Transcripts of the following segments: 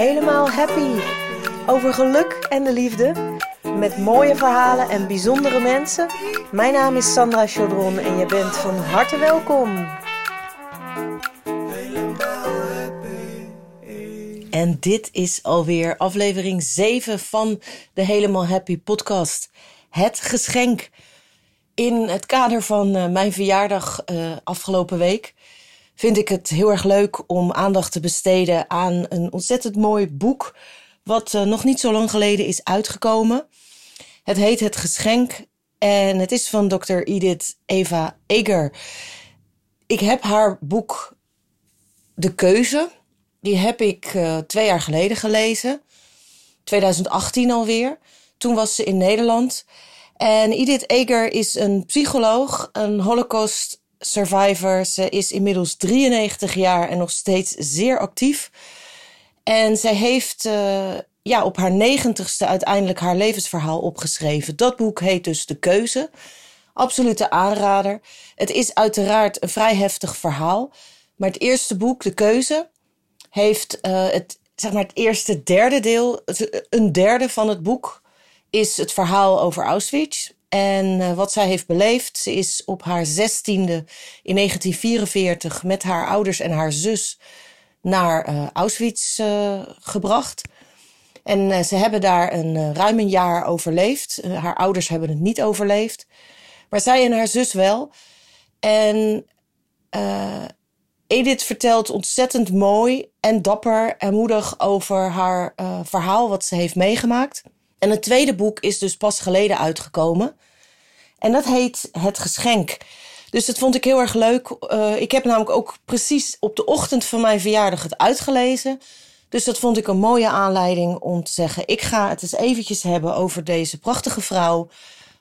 helemaal happy. Over geluk en de liefde. Met mooie verhalen en bijzondere mensen. Mijn naam is Sandra Chaudron en je bent van harte welkom. En dit is alweer aflevering 7 van de Helemaal Happy podcast. Het geschenk. In het kader van uh, mijn verjaardag uh, afgelopen week vind ik het heel erg leuk om aandacht te besteden aan een ontzettend mooi boek. Wat uh, nog niet zo lang geleden is uitgekomen. Het heet Het Geschenk en het is van Dr. Edith Eva Eger. Ik heb haar boek De Keuze. Die heb ik uh, twee jaar geleden gelezen. 2018 alweer. Toen was ze in Nederland. En Edith Eger is een psycholoog, een holocaust survivor. Ze is inmiddels 93 jaar en nog steeds zeer actief. En zij heeft uh, ja, op haar negentigste uiteindelijk haar levensverhaal opgeschreven. Dat boek heet dus De Keuze. Absolute aanrader. Het is uiteraard een vrij heftig verhaal. Maar het eerste boek, De Keuze, heeft uh, het, zeg maar het eerste derde deel, een derde van het boek, is het verhaal over Auschwitz. En uh, wat zij heeft beleefd, ze is op haar zestiende in 1944 met haar ouders en haar zus naar uh, Auschwitz uh, gebracht. En ze hebben daar een, ruim een jaar overleefd. haar ouders hebben het niet overleefd. Maar zij en haar zus wel. En Edith vertelt ontzettend mooi en dapper en moedig over haar verhaal wat ze heeft meegemaakt. En het tweede boek is dus pas geleden uitgekomen. En dat heet Het Geschenk. Dus dat vond ik heel erg leuk. Uh, ik heb namelijk ook precies op de ochtend van mijn verjaardag het uitgelezen. Dus dat vond ik een mooie aanleiding om te zeggen: ik ga het eens eventjes hebben over deze prachtige vrouw,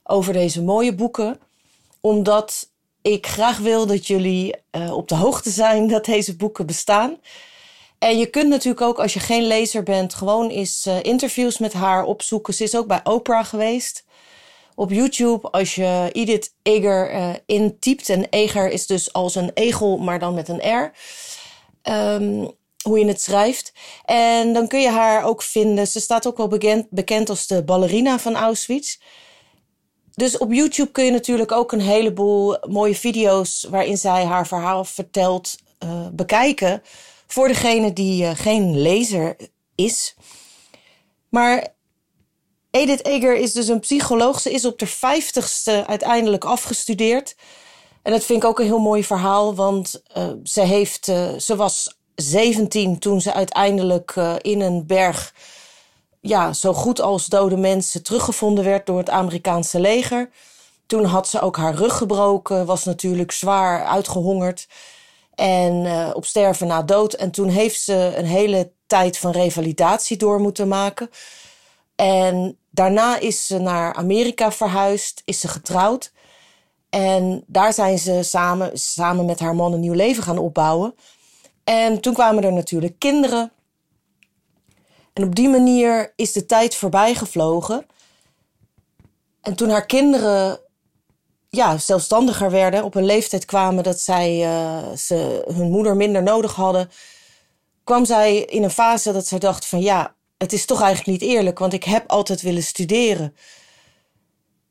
over deze mooie boeken, omdat ik graag wil dat jullie uh, op de hoogte zijn dat deze boeken bestaan. En je kunt natuurlijk ook, als je geen lezer bent, gewoon eens uh, interviews met haar opzoeken. Ze is ook bij Oprah geweest. Op YouTube, als je Edith Eger uh, intypt, en Eger is dus als een egel, maar dan met een R. Um, hoe je het schrijft. En dan kun je haar ook vinden. Ze staat ook wel bekend, bekend als de ballerina van Auschwitz. Dus op YouTube kun je natuurlijk ook een heleboel mooie video's waarin zij haar verhaal vertelt uh, bekijken voor degene die uh, geen lezer is. Maar Edith Eger is dus een psycholoog. Ze is op de vijftigste uiteindelijk afgestudeerd. En dat vind ik ook een heel mooi verhaal, want uh, ze, heeft, uh, ze was 17 toen ze uiteindelijk in een berg, ja, zo goed als dode mensen teruggevonden werd door het Amerikaanse leger. Toen had ze ook haar rug gebroken, was natuurlijk zwaar uitgehongerd en uh, op sterven na dood. En toen heeft ze een hele tijd van revalidatie door moeten maken. En daarna is ze naar Amerika verhuisd, is ze getrouwd. En daar zijn ze samen, samen met haar man een nieuw leven gaan opbouwen. En toen kwamen er natuurlijk kinderen. En op die manier is de tijd voorbij gevlogen. En toen haar kinderen ja, zelfstandiger werden, op een leeftijd kwamen dat zij uh, ze, hun moeder minder nodig hadden, kwam zij in een fase dat zij dacht van ja, het is toch eigenlijk niet eerlijk, want ik heb altijd willen studeren.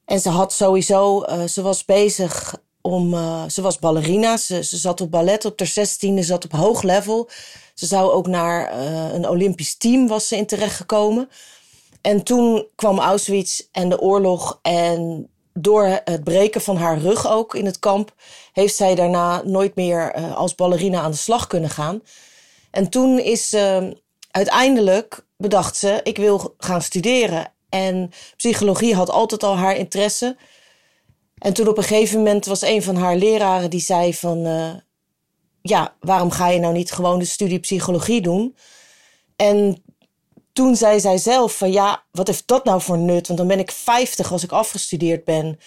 En ze had sowieso, uh, ze was bezig om, uh, ze was ballerina, ze, ze zat op ballet op haar zestiende, zat op hoog level. Ze zou ook naar een Olympisch team was ze in terecht gekomen. En toen kwam Auschwitz en de oorlog en door het breken van haar rug ook in het kamp, heeft zij daarna nooit meer als ballerina aan de slag kunnen gaan. En toen is ze uiteindelijk bedacht ze, ik wil gaan studeren. En psychologie had altijd al haar interesse. En toen op een gegeven moment was een van haar leraren die zei van... Uh, ja, waarom ga je nou niet gewoon de studie psychologie doen? En toen zei zij zelf van ja, wat heeft dat nou voor nut? Want dan ben ik 50 als ik afgestudeerd ben.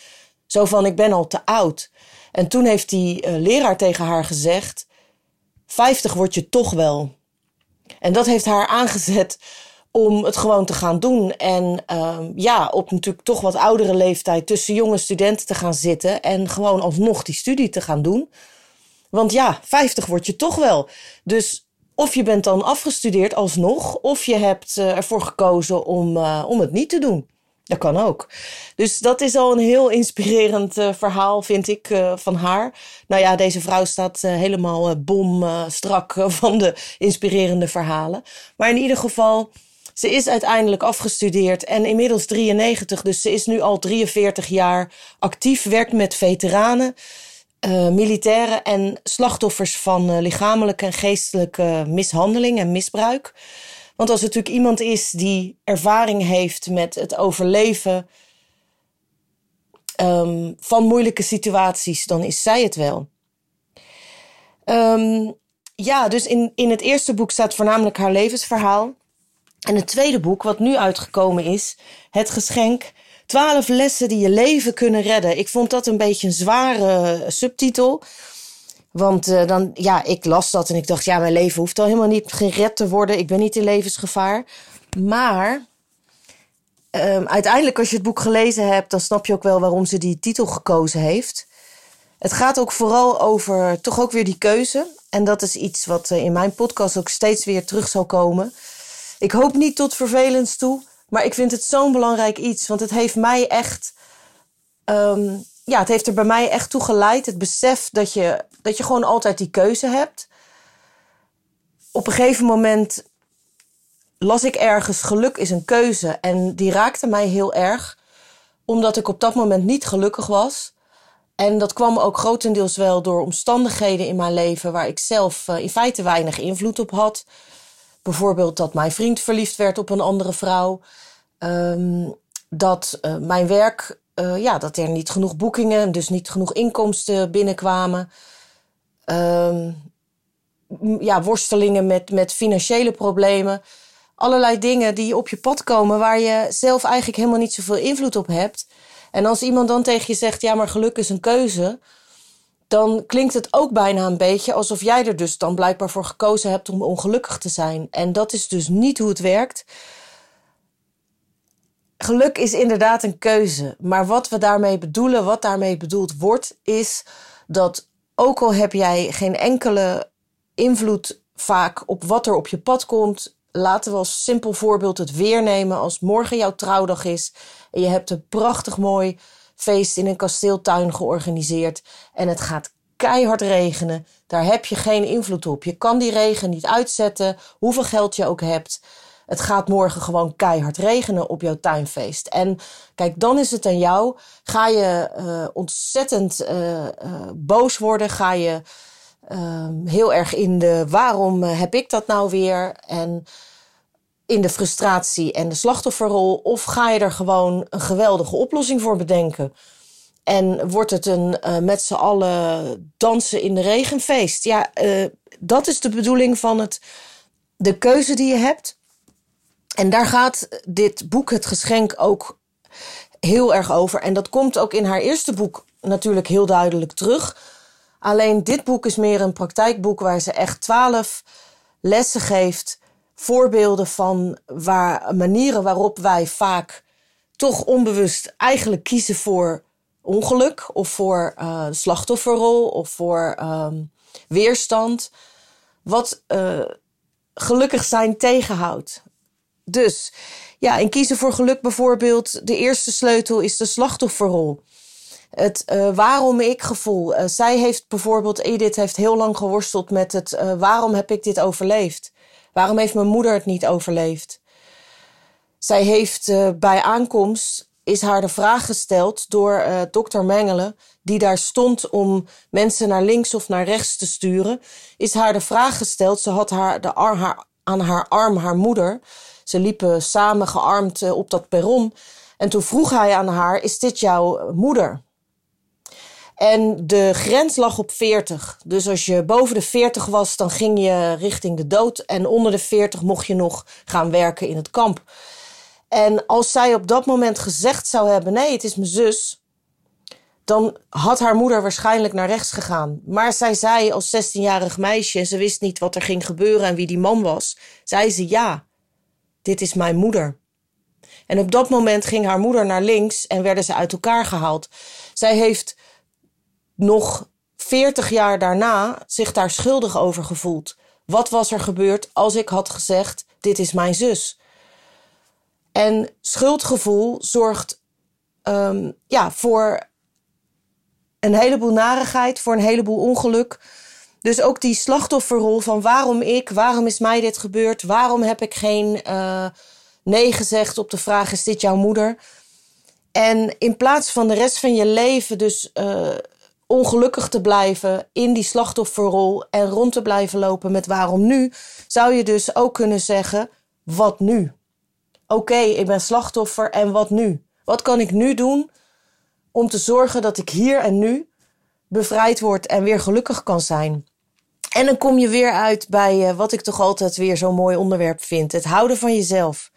Zo van, ik ben al te oud. En toen heeft die uh, leraar tegen haar gezegd... 50 word je toch wel. En dat heeft haar aangezet om het gewoon te gaan doen. En uh, ja, op natuurlijk toch wat oudere leeftijd tussen jonge studenten te gaan zitten en gewoon alsnog die studie te gaan doen. Want ja, 50 word je toch wel. Dus Of je bent dan afgestudeerd alsnog, of je hebt uh, ervoor gekozen om, uh, om het niet te doen. Dat kan ook. Dus dat is al een heel inspirerend uh, verhaal, vind ik, van haar. Nou ja, deze vrouw staat helemaal bomstrak van de inspirerende verhalen. Maar in ieder geval, ze is uiteindelijk afgestudeerd en inmiddels 93. Dus ze is nu al 43 jaar actief, werkt met veteranen. Uh, militairen en slachtoffers van uh, lichamelijke en geestelijke mishandeling en misbruik. Want als er natuurlijk iemand is die ervaring heeft met het overleven um, van moeilijke situaties, dan is zij het wel. Um, ja, dus in, in het eerste boek staat voornamelijk haar levensverhaal. En het tweede boek, wat nu uitgekomen is, Het Geschenk, Twaalf lessen die je leven kunnen redden. Ik vond dat een beetje een zware subtitel. Want uh, dan, ja, ik las dat en ik dacht, ja, mijn leven hoeft al helemaal niet gered te worden. Ik ben niet in levensgevaar. Maar um, uiteindelijk, als je het boek gelezen hebt, dan snap je ook wel waarom ze die titel gekozen heeft. Het gaat ook vooral over toch ook weer die keuze. En dat is iets wat uh, in mijn podcast ook steeds weer terug zal komen. Ik hoop niet tot vervelens toe. Maar ik vind het zo'n belangrijk iets, want het heeft mij echt. Um, ja, het heeft er bij mij echt toe geleid. Het besef dat je, dat je gewoon altijd die keuze hebt. Op een gegeven moment las ik ergens: geluk is een keuze. En die raakte mij heel erg, omdat ik op dat moment niet gelukkig was. En dat kwam ook grotendeels wel door omstandigheden in mijn leven waar ik zelf uh, in feite weinig invloed op had. Bijvoorbeeld dat mijn vriend verliefd werd op een andere vrouw. Um, dat uh, mijn werk, uh, ja, dat er niet genoeg boekingen, dus niet genoeg inkomsten binnenkwamen. Um, ja, worstelingen met, met financiële problemen. Allerlei dingen die op je pad komen waar je zelf eigenlijk helemaal niet zoveel invloed op hebt. En als iemand dan tegen je zegt, ja, maar geluk is een keuze dan klinkt het ook bijna een beetje alsof jij er dus dan blijkbaar voor gekozen hebt om ongelukkig te zijn. En dat is dus niet hoe het werkt. Geluk is inderdaad een keuze. Maar wat we daarmee bedoelen, wat daarmee bedoeld wordt, is dat ook al heb jij geen enkele invloed vaak op wat er op je pad komt. Laten we als simpel voorbeeld het weer nemen. Als morgen jouw trouwdag is en je hebt een prachtig mooi feest in een kasteeltuin georganiseerd en het gaat keihard regenen. Daar heb je geen invloed op. Je kan die regen niet uitzetten, hoeveel geld je ook hebt. Het gaat morgen gewoon keihard regenen op jouw tuinfeest. En kijk, dan is het aan jou. Ga je uh, ontzettend uh, uh, boos worden? Ga je ehm, heel erg in de waarom heb ik dat nou weer? En in de frustratie en de slachtofferrol? Of ga je er gewoon een geweldige oplossing voor bedenken? En wordt het een uh, met z'n allen dansen in de regenfeest? Ja, uh, dat is de bedoeling van het, de keuze die je hebt. En daar gaat dit boek, Het Geschenk, ook heel erg over. En dat komt ook in haar eerste boek natuurlijk heel duidelijk terug. Alleen dit boek is meer een praktijkboek waar ze echt twaalf lessen geeft voorbeelden van waar, manieren waarop wij vaak toch onbewust eigenlijk kiezen voor ongeluk of voor uh, slachtofferrol of voor um, weerstand. Wat uh, gelukkig zijn tegenhoudt. Dus ja, in kiezen voor geluk bijvoorbeeld, de eerste sleutel is de slachtofferrol. Het uh, waarom ik gevoel. Zij heeft bijvoorbeeld, Edith heeft heel lang geworsteld met het waarom heb ik dit overleefd? Waarom heeft mijn moeder het niet overleefd? Zij heeft uh, bij aankomst is haar de vraag gesteld door uh, dokter Mengelen, die daar stond om mensen naar links of naar rechts te sturen. Is haar de vraag gesteld. Ze had haar, de aan haar arm haar moeder. Ze liepen samen gearmd uh, op dat perron. En toen vroeg hij aan haar: Is dit jouw moeder? En de grens lag op 40. Dus als je boven de 40 was, dan ging je richting de dood. En onder de 40 mocht je nog gaan werken in het kamp. En als zij op dat moment gezegd zou hebben: nee, het is mijn zus. Dan had haar moeder waarschijnlijk naar rechts gegaan. Maar zij zei als 16-jarig meisje, en ze wist niet wat er ging gebeuren en wie die man was, zei ze: ja, dit is mijn moeder. En op dat moment ging haar moeder naar links en werden ze uit elkaar gehaald. Zij heeft nog 40 jaar daarna zich daar schuldig over gevoeld. Wat was er gebeurd als ik had gezegd: Dit is mijn zus? En schuldgevoel zorgt um, ja, voor een heleboel narigheid, voor een heleboel ongeluk. Dus ook die slachtofferrol van waarom ik, waarom is mij dit gebeurd, waarom heb ik geen uh, nee gezegd op de vraag: is dit jouw moeder? En in plaats van de rest van je leven dus uh, ongelukkig te blijven in die slachtofferrol en rond te blijven lopen met waarom nu, zou je dus ook kunnen zeggen: wat nu? Oké, ik ben slachtoffer en wat nu? Wat kan ik nu doen om te zorgen dat ik hier en nu bevrijd word en weer gelukkig kan zijn? En dan kom je weer uit bij uh, wat ik toch altijd weer zo'n mooi onderwerp vind: het houden van jezelf.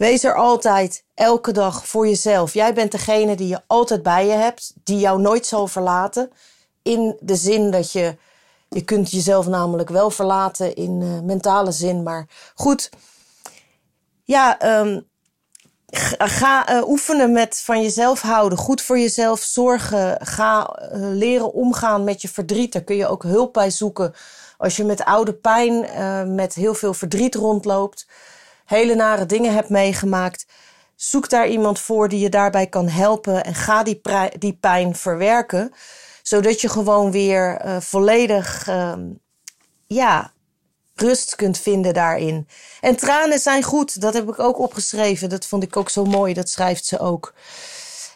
Wees er altijd, elke dag voor jezelf. Jij bent degene die je altijd bij je hebt, die jou nooit zal verlaten. In de zin dat je, je kunt jezelf namelijk wel verlaten in uh, mentale zin. Maar goed, ja, um, ga uh, oefenen met van jezelf houden. Goed voor jezelf zorgen. Ga uh, leren omgaan met je verdriet. Daar kun je ook hulp bij zoeken. Als je met oude pijn, met heel veel verdriet rondloopt hele nare dingen hebt meegemaakt. Zoek daar iemand voor die je daarbij kan helpen en ga die, die pijn verwerken. Zodat je gewoon weer uh, volledig uh, ja, rust kunt vinden daarin. En tranen zijn goed, dat heb ik ook opgeschreven. Dat vond ik ook zo mooi, dat schrijft ze ook.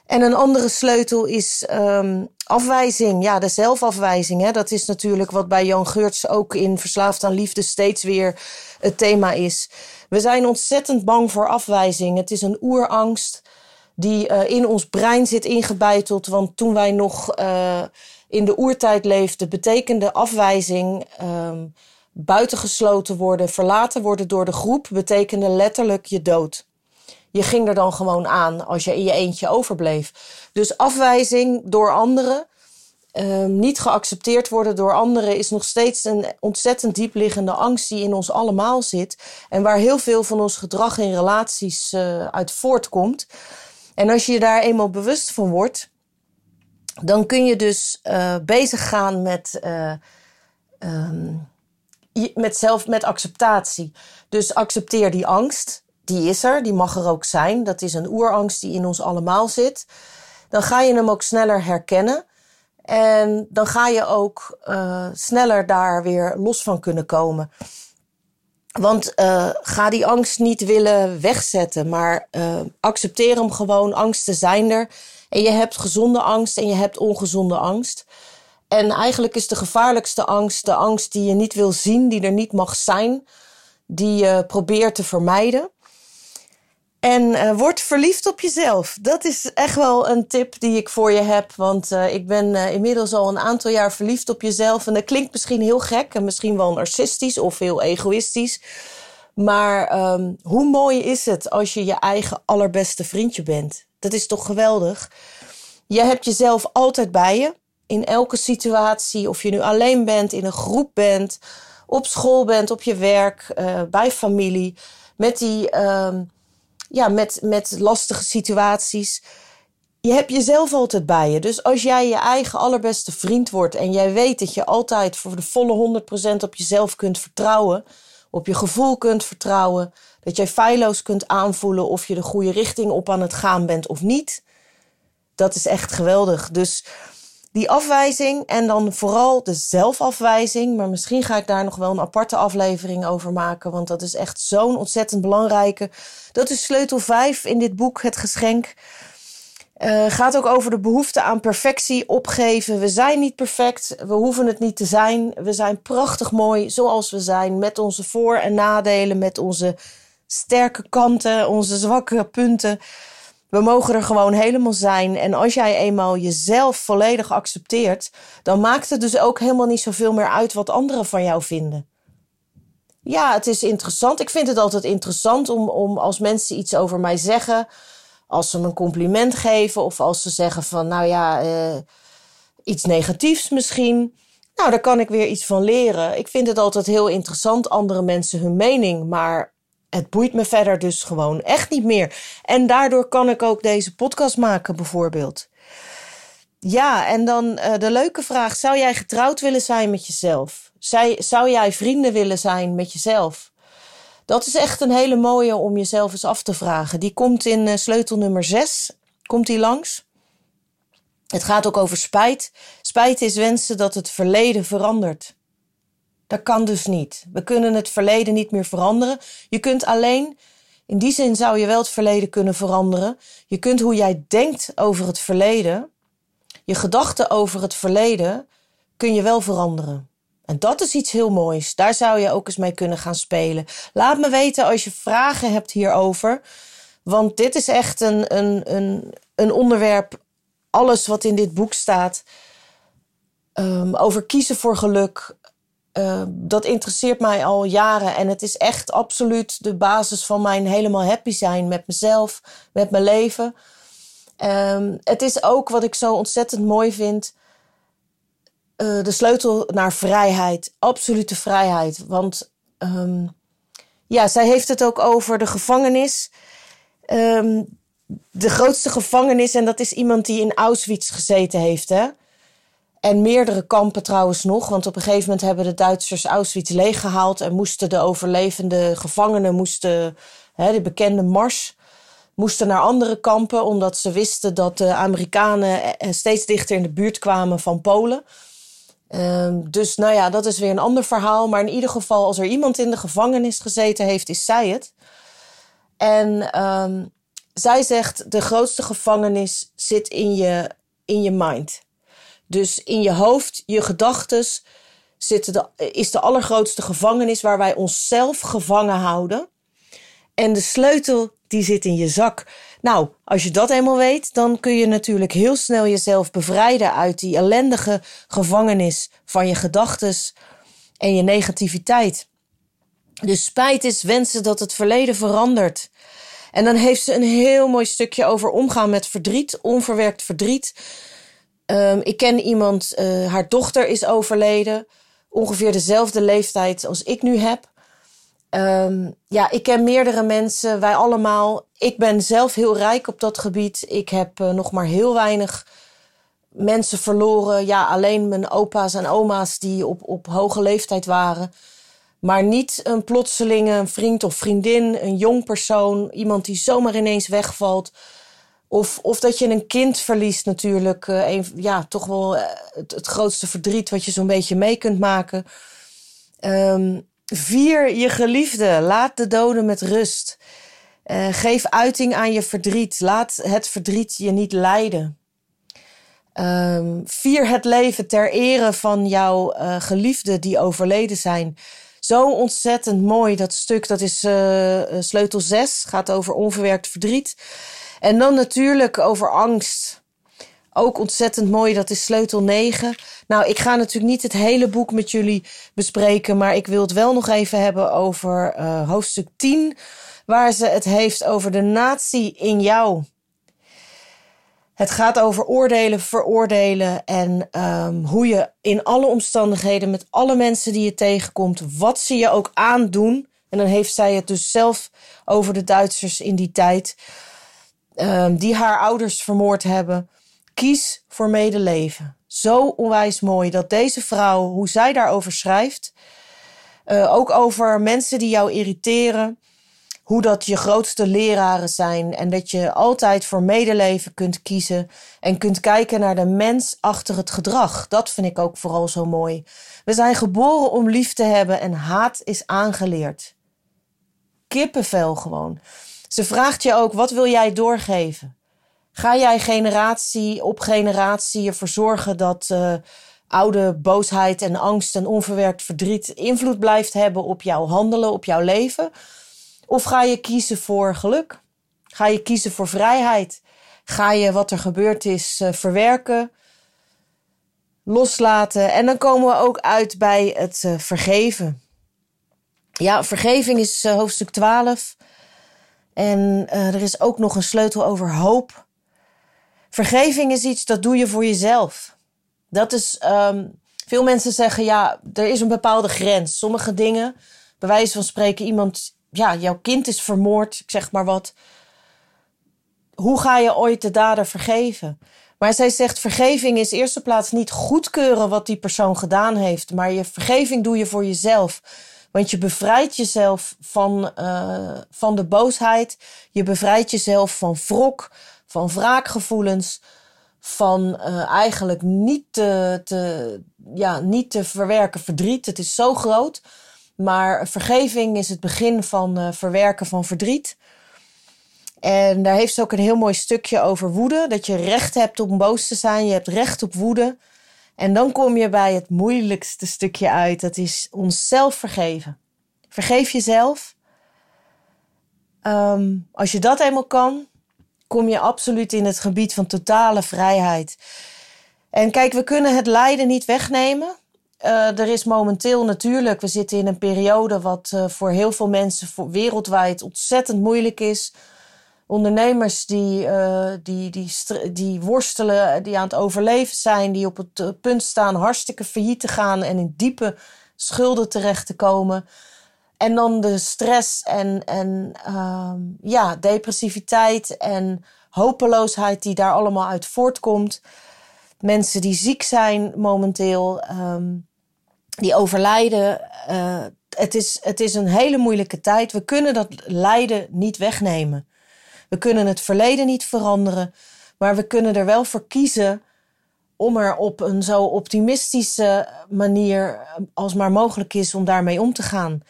En een andere sleutel is um, afwijzing. Ja, de zelfafwijzing. Hè. Dat is natuurlijk wat bij Jan Geurts ook in Verslaafd aan Liefde steeds weer het thema is. We zijn ontzettend bang voor afwijzing. Het is een oerangst die uh, in ons brein zit ingebeiteld. Want toen wij nog uh, in de oertijd leefden, betekende afwijzing um, buitengesloten worden, verlaten worden door de groep, betekende letterlijk je dood. Je ging er dan gewoon aan als je in je eentje overbleef. Dus afwijzing door anderen Ehm, niet geaccepteerd worden door anderen is nog steeds een ontzettend diepliggende angst die in ons allemaal zit. En waar heel veel van ons gedrag in relaties uh, uit voortkomt. En als je je daar eenmaal bewust van wordt, dan kun je dus uh, bezig gaan met, uh, um, met zelf, met acceptatie. Dus accepteer die angst. Die is er, die mag er ook zijn. Dat is een oerangst die in ons allemaal zit. Dan ga je hem ook sneller herkennen. En dan ga je ook uh, sneller daar weer los van kunnen komen. Want uh, ga die angst niet willen wegzetten, maar uh, accepteer hem gewoon. Angsten zijn er. En je hebt gezonde angst en je hebt ongezonde angst. En eigenlijk is de gevaarlijkste angst de angst die je niet wil zien, die er niet mag zijn, die je probeert te vermijden. En uh, word verliefd op jezelf. Dat is echt wel een tip die ik voor je heb. Want uh, ik ben uh, inmiddels al een aantal jaar verliefd op jezelf. En dat klinkt misschien heel gek en misschien wel narcistisch of heel egoïstisch. Maar um, hoe mooi is het als je je eigen allerbeste vriendje bent? Dat is toch geweldig? Je hebt jezelf altijd bij je. In elke situatie, of je nu alleen bent, in een groep bent, op school bent, op je werk, bij familie. Met die. Um, ja, met, met lastige situaties. Je hebt jezelf altijd bij je. Dus als jij je eigen allerbeste vriend wordt en jij weet dat je altijd voor de volle 100% op jezelf kunt vertrouwen, op je gevoel kunt vertrouwen, dat jij feilloos kunt aanvoelen of je de goede richting op aan het gaan bent of niet, dat is echt geweldig. Dus die afwijzing en dan vooral de zelfafwijzing. Maar misschien ga ik daar nog wel een aparte aflevering over maken. Want dat is echt zo'n ontzettend belangrijke. Dat is sleutel 5 in dit boek, Het Geschenk. Uh, gaat ook over de behoefte aan perfectie opgeven. We zijn niet perfect. We hoeven het niet te zijn. We zijn prachtig mooi zoals we zijn. Met onze voor- en nadelen. Met onze sterke kanten, onze zwakke punten. We mogen er gewoon helemaal zijn. En als jij eenmaal jezelf volledig accepteert, dan maakt het dus ook helemaal niet zoveel meer uit wat anderen van jou vinden. Ja, het is interessant. Ik vind het altijd interessant om, om als mensen iets over mij zeggen, als ze me een compliment geven of als ze zeggen van, nou ja, uh, iets negatiefs misschien. Nou, daar kan ik weer iets van leren. Ik vind het altijd heel interessant, andere mensen hun mening. Maar het boeit me verder dus gewoon echt niet meer. En daardoor kan ik ook deze podcast maken, bijvoorbeeld. Ja, en dan uh, de leuke vraag: zou jij getrouwd willen zijn met jezelf? Zou jij vrienden willen zijn met jezelf? Dat is echt een hele mooie om jezelf eens af te vragen. Die komt in uh, sleutel nummer 6. Komt die langs? Het gaat ook over spijt. Spijt is wensen dat het verleden verandert. Dat kan dus niet. We kunnen het verleden niet meer veranderen. Je kunt alleen, in die zin zou je wel het verleden kunnen veranderen. Je kunt hoe jij denkt over het verleden, je gedachten over het verleden, kun je wel veranderen. En dat is iets heel moois. Daar zou je ook eens mee kunnen gaan spelen. Laat me weten als je vragen hebt hierover. Want dit is echt een, een, een, een onderwerp. Alles wat in dit boek staat. Um, over kiezen voor geluk. Uh, dat interesseert mij al jaren. En het is echt absoluut de basis van mijn helemaal happy zijn met mezelf, met mijn leven. Um, het is ook wat ik zo ontzettend mooi vind uh, de sleutel naar vrijheid, absolute vrijheid. Want um, ja, zij heeft het ook over de gevangenis. Um, de grootste gevangenis, en dat is iemand die in Auschwitz gezeten heeft. Hè? En meerdere kampen trouwens nog. Want op een gegeven moment hebben de Duitsers Auschwitz leeggehaald. En moesten de overlevende gevangenen, moesten, hè, de bekende Mars, moesten naar andere kampen. Omdat ze wisten dat de Amerikanen eh, steeds dichter in de buurt kwamen van Polen. Um, dus nou ja, dat is weer een ander verhaal. Maar in ieder geval, als er iemand in de gevangenis gezeten heeft, is zij het. En um, zij zegt, de grootste gevangenis zit in je, in je mind. Dus in je hoofd, je gedachtes, is de allergrootste gevangenis waar wij onszelf gevangen houden. En de sleutel, die zit in je zak. Nou, als je dat eenmaal weet, dan kun je natuurlijk heel snel jezelf bevrijden uit die ellendige gevangenis van je gedachtes en je negativiteit. Dus spijt is wensen dat het verleden verandert. En dan heeft ze een heel mooi stukje over omgaan met verdriet, onverwerkt verdriet. Um, ik ken iemand, uh, haar dochter is overleden, ongeveer dezelfde leeftijd als ik nu heb. Um, ja, ik ken meerdere mensen, wij allemaal. Ik ben zelf heel rijk op dat gebied. Ik heb uh, nog maar heel weinig mensen verloren. Ja, alleen mijn opa's en oma's die op, op hoge leeftijd waren. Maar niet een plotselinge vriend of vriendin, een jong persoon, iemand die zomaar ineens wegvalt. Of, of dat je een kind verliest natuurlijk. Een, ja, toch wel uh, het, grootste verdriet wat je zo'n beetje mee kunt maken. Um, Vier je geliefde. Laat de doden met rust. Uh, geef uiting aan je verdriet. Laat het verdriet je niet leiden. Um, vier het leven ter ere van jouw geliefden die overleden zijn. Zo ontzettend mooi dat stuk. Dat is sleutel 6. Gaat over onverwerkt verdriet. En dan natuurlijk over angst. Ook ontzettend mooi, dat is sleutel 9. Nou, ik ga natuurlijk niet het hele boek met jullie bespreken, maar ik wil het wel nog even hebben over uh, hoofdstuk 10, waar ze het heeft over de natie in jou. Het gaat over oordelen, veroordelen en um, hoe je in alle omstandigheden met alle mensen die je tegenkomt, wat ze je ook aandoen. En dan heeft zij het dus zelf over de Duitsers in die tijd, um, die haar ouders vermoord hebben. Kies voor medeleven. Zo onwijs mooi dat deze vrouw, hoe zij daarover schrijft, uh, ook over mensen die jou irriteren, hoe dat je grootste leraren zijn en dat je altijd voor medeleven kunt kiezen en kunt kijken naar de mens achter het gedrag. Dat vind ik ook vooral zo mooi. We zijn geboren om lief te hebben en haat is aangeleerd. Kippenvel gewoon. Ze vraagt je ook: wat wil jij doorgeven? Ga jij generatie op generatie ervoor zorgen dat uh, oude boosheid en angst en onverwerkt verdriet invloed blijft hebben op jouw handelen, op jouw leven? Of ga je kiezen voor geluk? Ga je kiezen voor vrijheid? Ga je wat er gebeurd is uh, verwerken, loslaten? En dan komen we ook uit bij het uh, vergeven. Ja, vergeving is hoofdstuk 12. En er is ook nog een sleutel over hoop. Vergeving is iets dat doe je voor jezelf. Dat is, um, veel mensen zeggen ja, er is een bepaalde grens. Sommige dingen, bij wijze van spreken, iemand, ja, jouw kind is vermoord, ik zeg maar wat. Hoe ga je ooit de dader vergeven? Maar zij zegt: vergeving is eerste plaats niet goedkeuren wat die persoon gedaan heeft, maar je vergeving doe je voor jezelf. Want je bevrijdt jezelf van, uh, van de boosheid. Je bevrijdt jezelf van wrok, van wraakgevoelens. Van uh, eigenlijk niet te, te, ja, niet te verwerken verdriet. Het is zo groot. Maar vergeving is het begin van uh, verwerken van verdriet. En daar heeft ze ook een heel mooi stukje over woede. Dat je recht hebt om boos te zijn. Je hebt recht op woede. En dan kom je bij het moeilijkste stukje uit. Dat is onszelf vergeven. Vergeef jezelf. Um, als je dat eenmaal kan, kom je absoluut in het gebied van totale vrijheid. En kijk, we kunnen het lijden niet wegnemen. Uh, er is momenteel natuurlijk, we zitten in een periode wat uh, voor heel veel mensen voor, wereldwijd ontzettend moeilijk is ondernemers die, uh, die, die, die worstelen, die aan het overleven zijn, die op het eh, punt staan hartstikke failliet te gaan en in diepe schulden terecht te komen. En dan de stress en, en uh, ja, depressiviteit en hopeloosheid die daar allemaal uit voortkomt. Mensen die ziek zijn momenteel, um, die overlijden. Uh, het, is, het is een hele moeilijke tijd. We kunnen dat lijden niet wegnemen. We kunnen het verleden niet veranderen, maar we kunnen er wel voor kiezen om er op een zo optimistische manier als maar mogelijk is om daarmee om te gaan.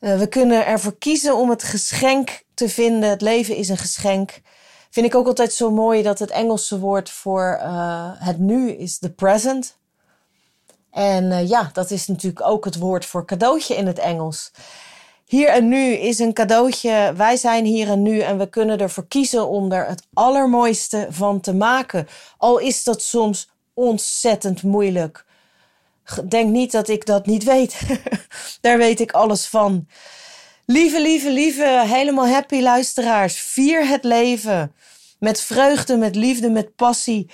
Uh, we kunnen ervoor kiezen om het geschenk te vinden. Het leven is een geschenk. Vind ik ook altijd zo mooi dat het Engelse woord voor uh, het nu is the present. En ja, dat is natuurlijk ook het woord voor cadeautje in het Engels. Hier en nu is een cadeautje. Wij zijn hier en nu en we kunnen ervoor kiezen om er het allermooiste van te maken. Al is dat soms ontzettend moeilijk. Denk niet dat ik dat niet weet. Daar weet ik alles van. Lieve, lieve, lieve, helemaal happy luisteraars. Vier het leven. Met vreugde, met liefde, met passie.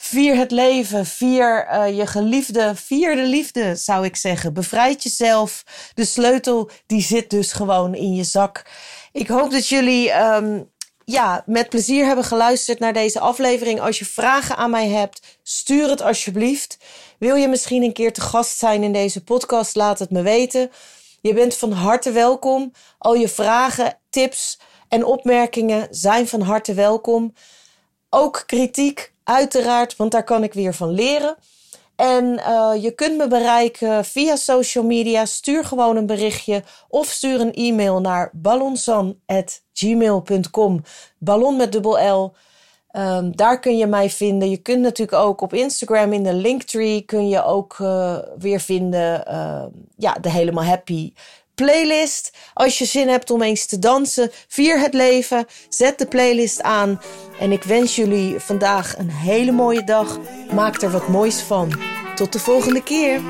Vier het leven, vier uh, je geliefde, vier de liefde zou ik zeggen. Bevrijd jezelf. De sleutel die zit dus gewoon in je zak. Ik hoop dat jullie um, ja, met plezier hebben geluisterd naar deze aflevering. Als je vragen aan mij hebt, stuur het alsjeblieft. Wil je misschien een keer te gast zijn in deze podcast? Laat het me weten. Je bent van harte welkom. Al je vragen, tips en opmerkingen zijn van harte welkom. Ook kritiek, Uiteraard, want daar kan ik weer van leren. En uh, je kunt me bereiken via social media. Stuur gewoon een berichtje of stuur een e-mail naar ballonsan.gmail.com. Ballon met dubbel L. Um, daar kun je mij vinden. Je kunt natuurlijk ook op Instagram in de linktree kun je ook uh, weer vinden. Uh, ja, de helemaal happy playlist. Als je zin hebt om eens te dansen, vier het leven. Zet de playlist aan. En ik wens jullie vandaag een hele mooie dag. Maak er wat moois van. Tot de volgende keer.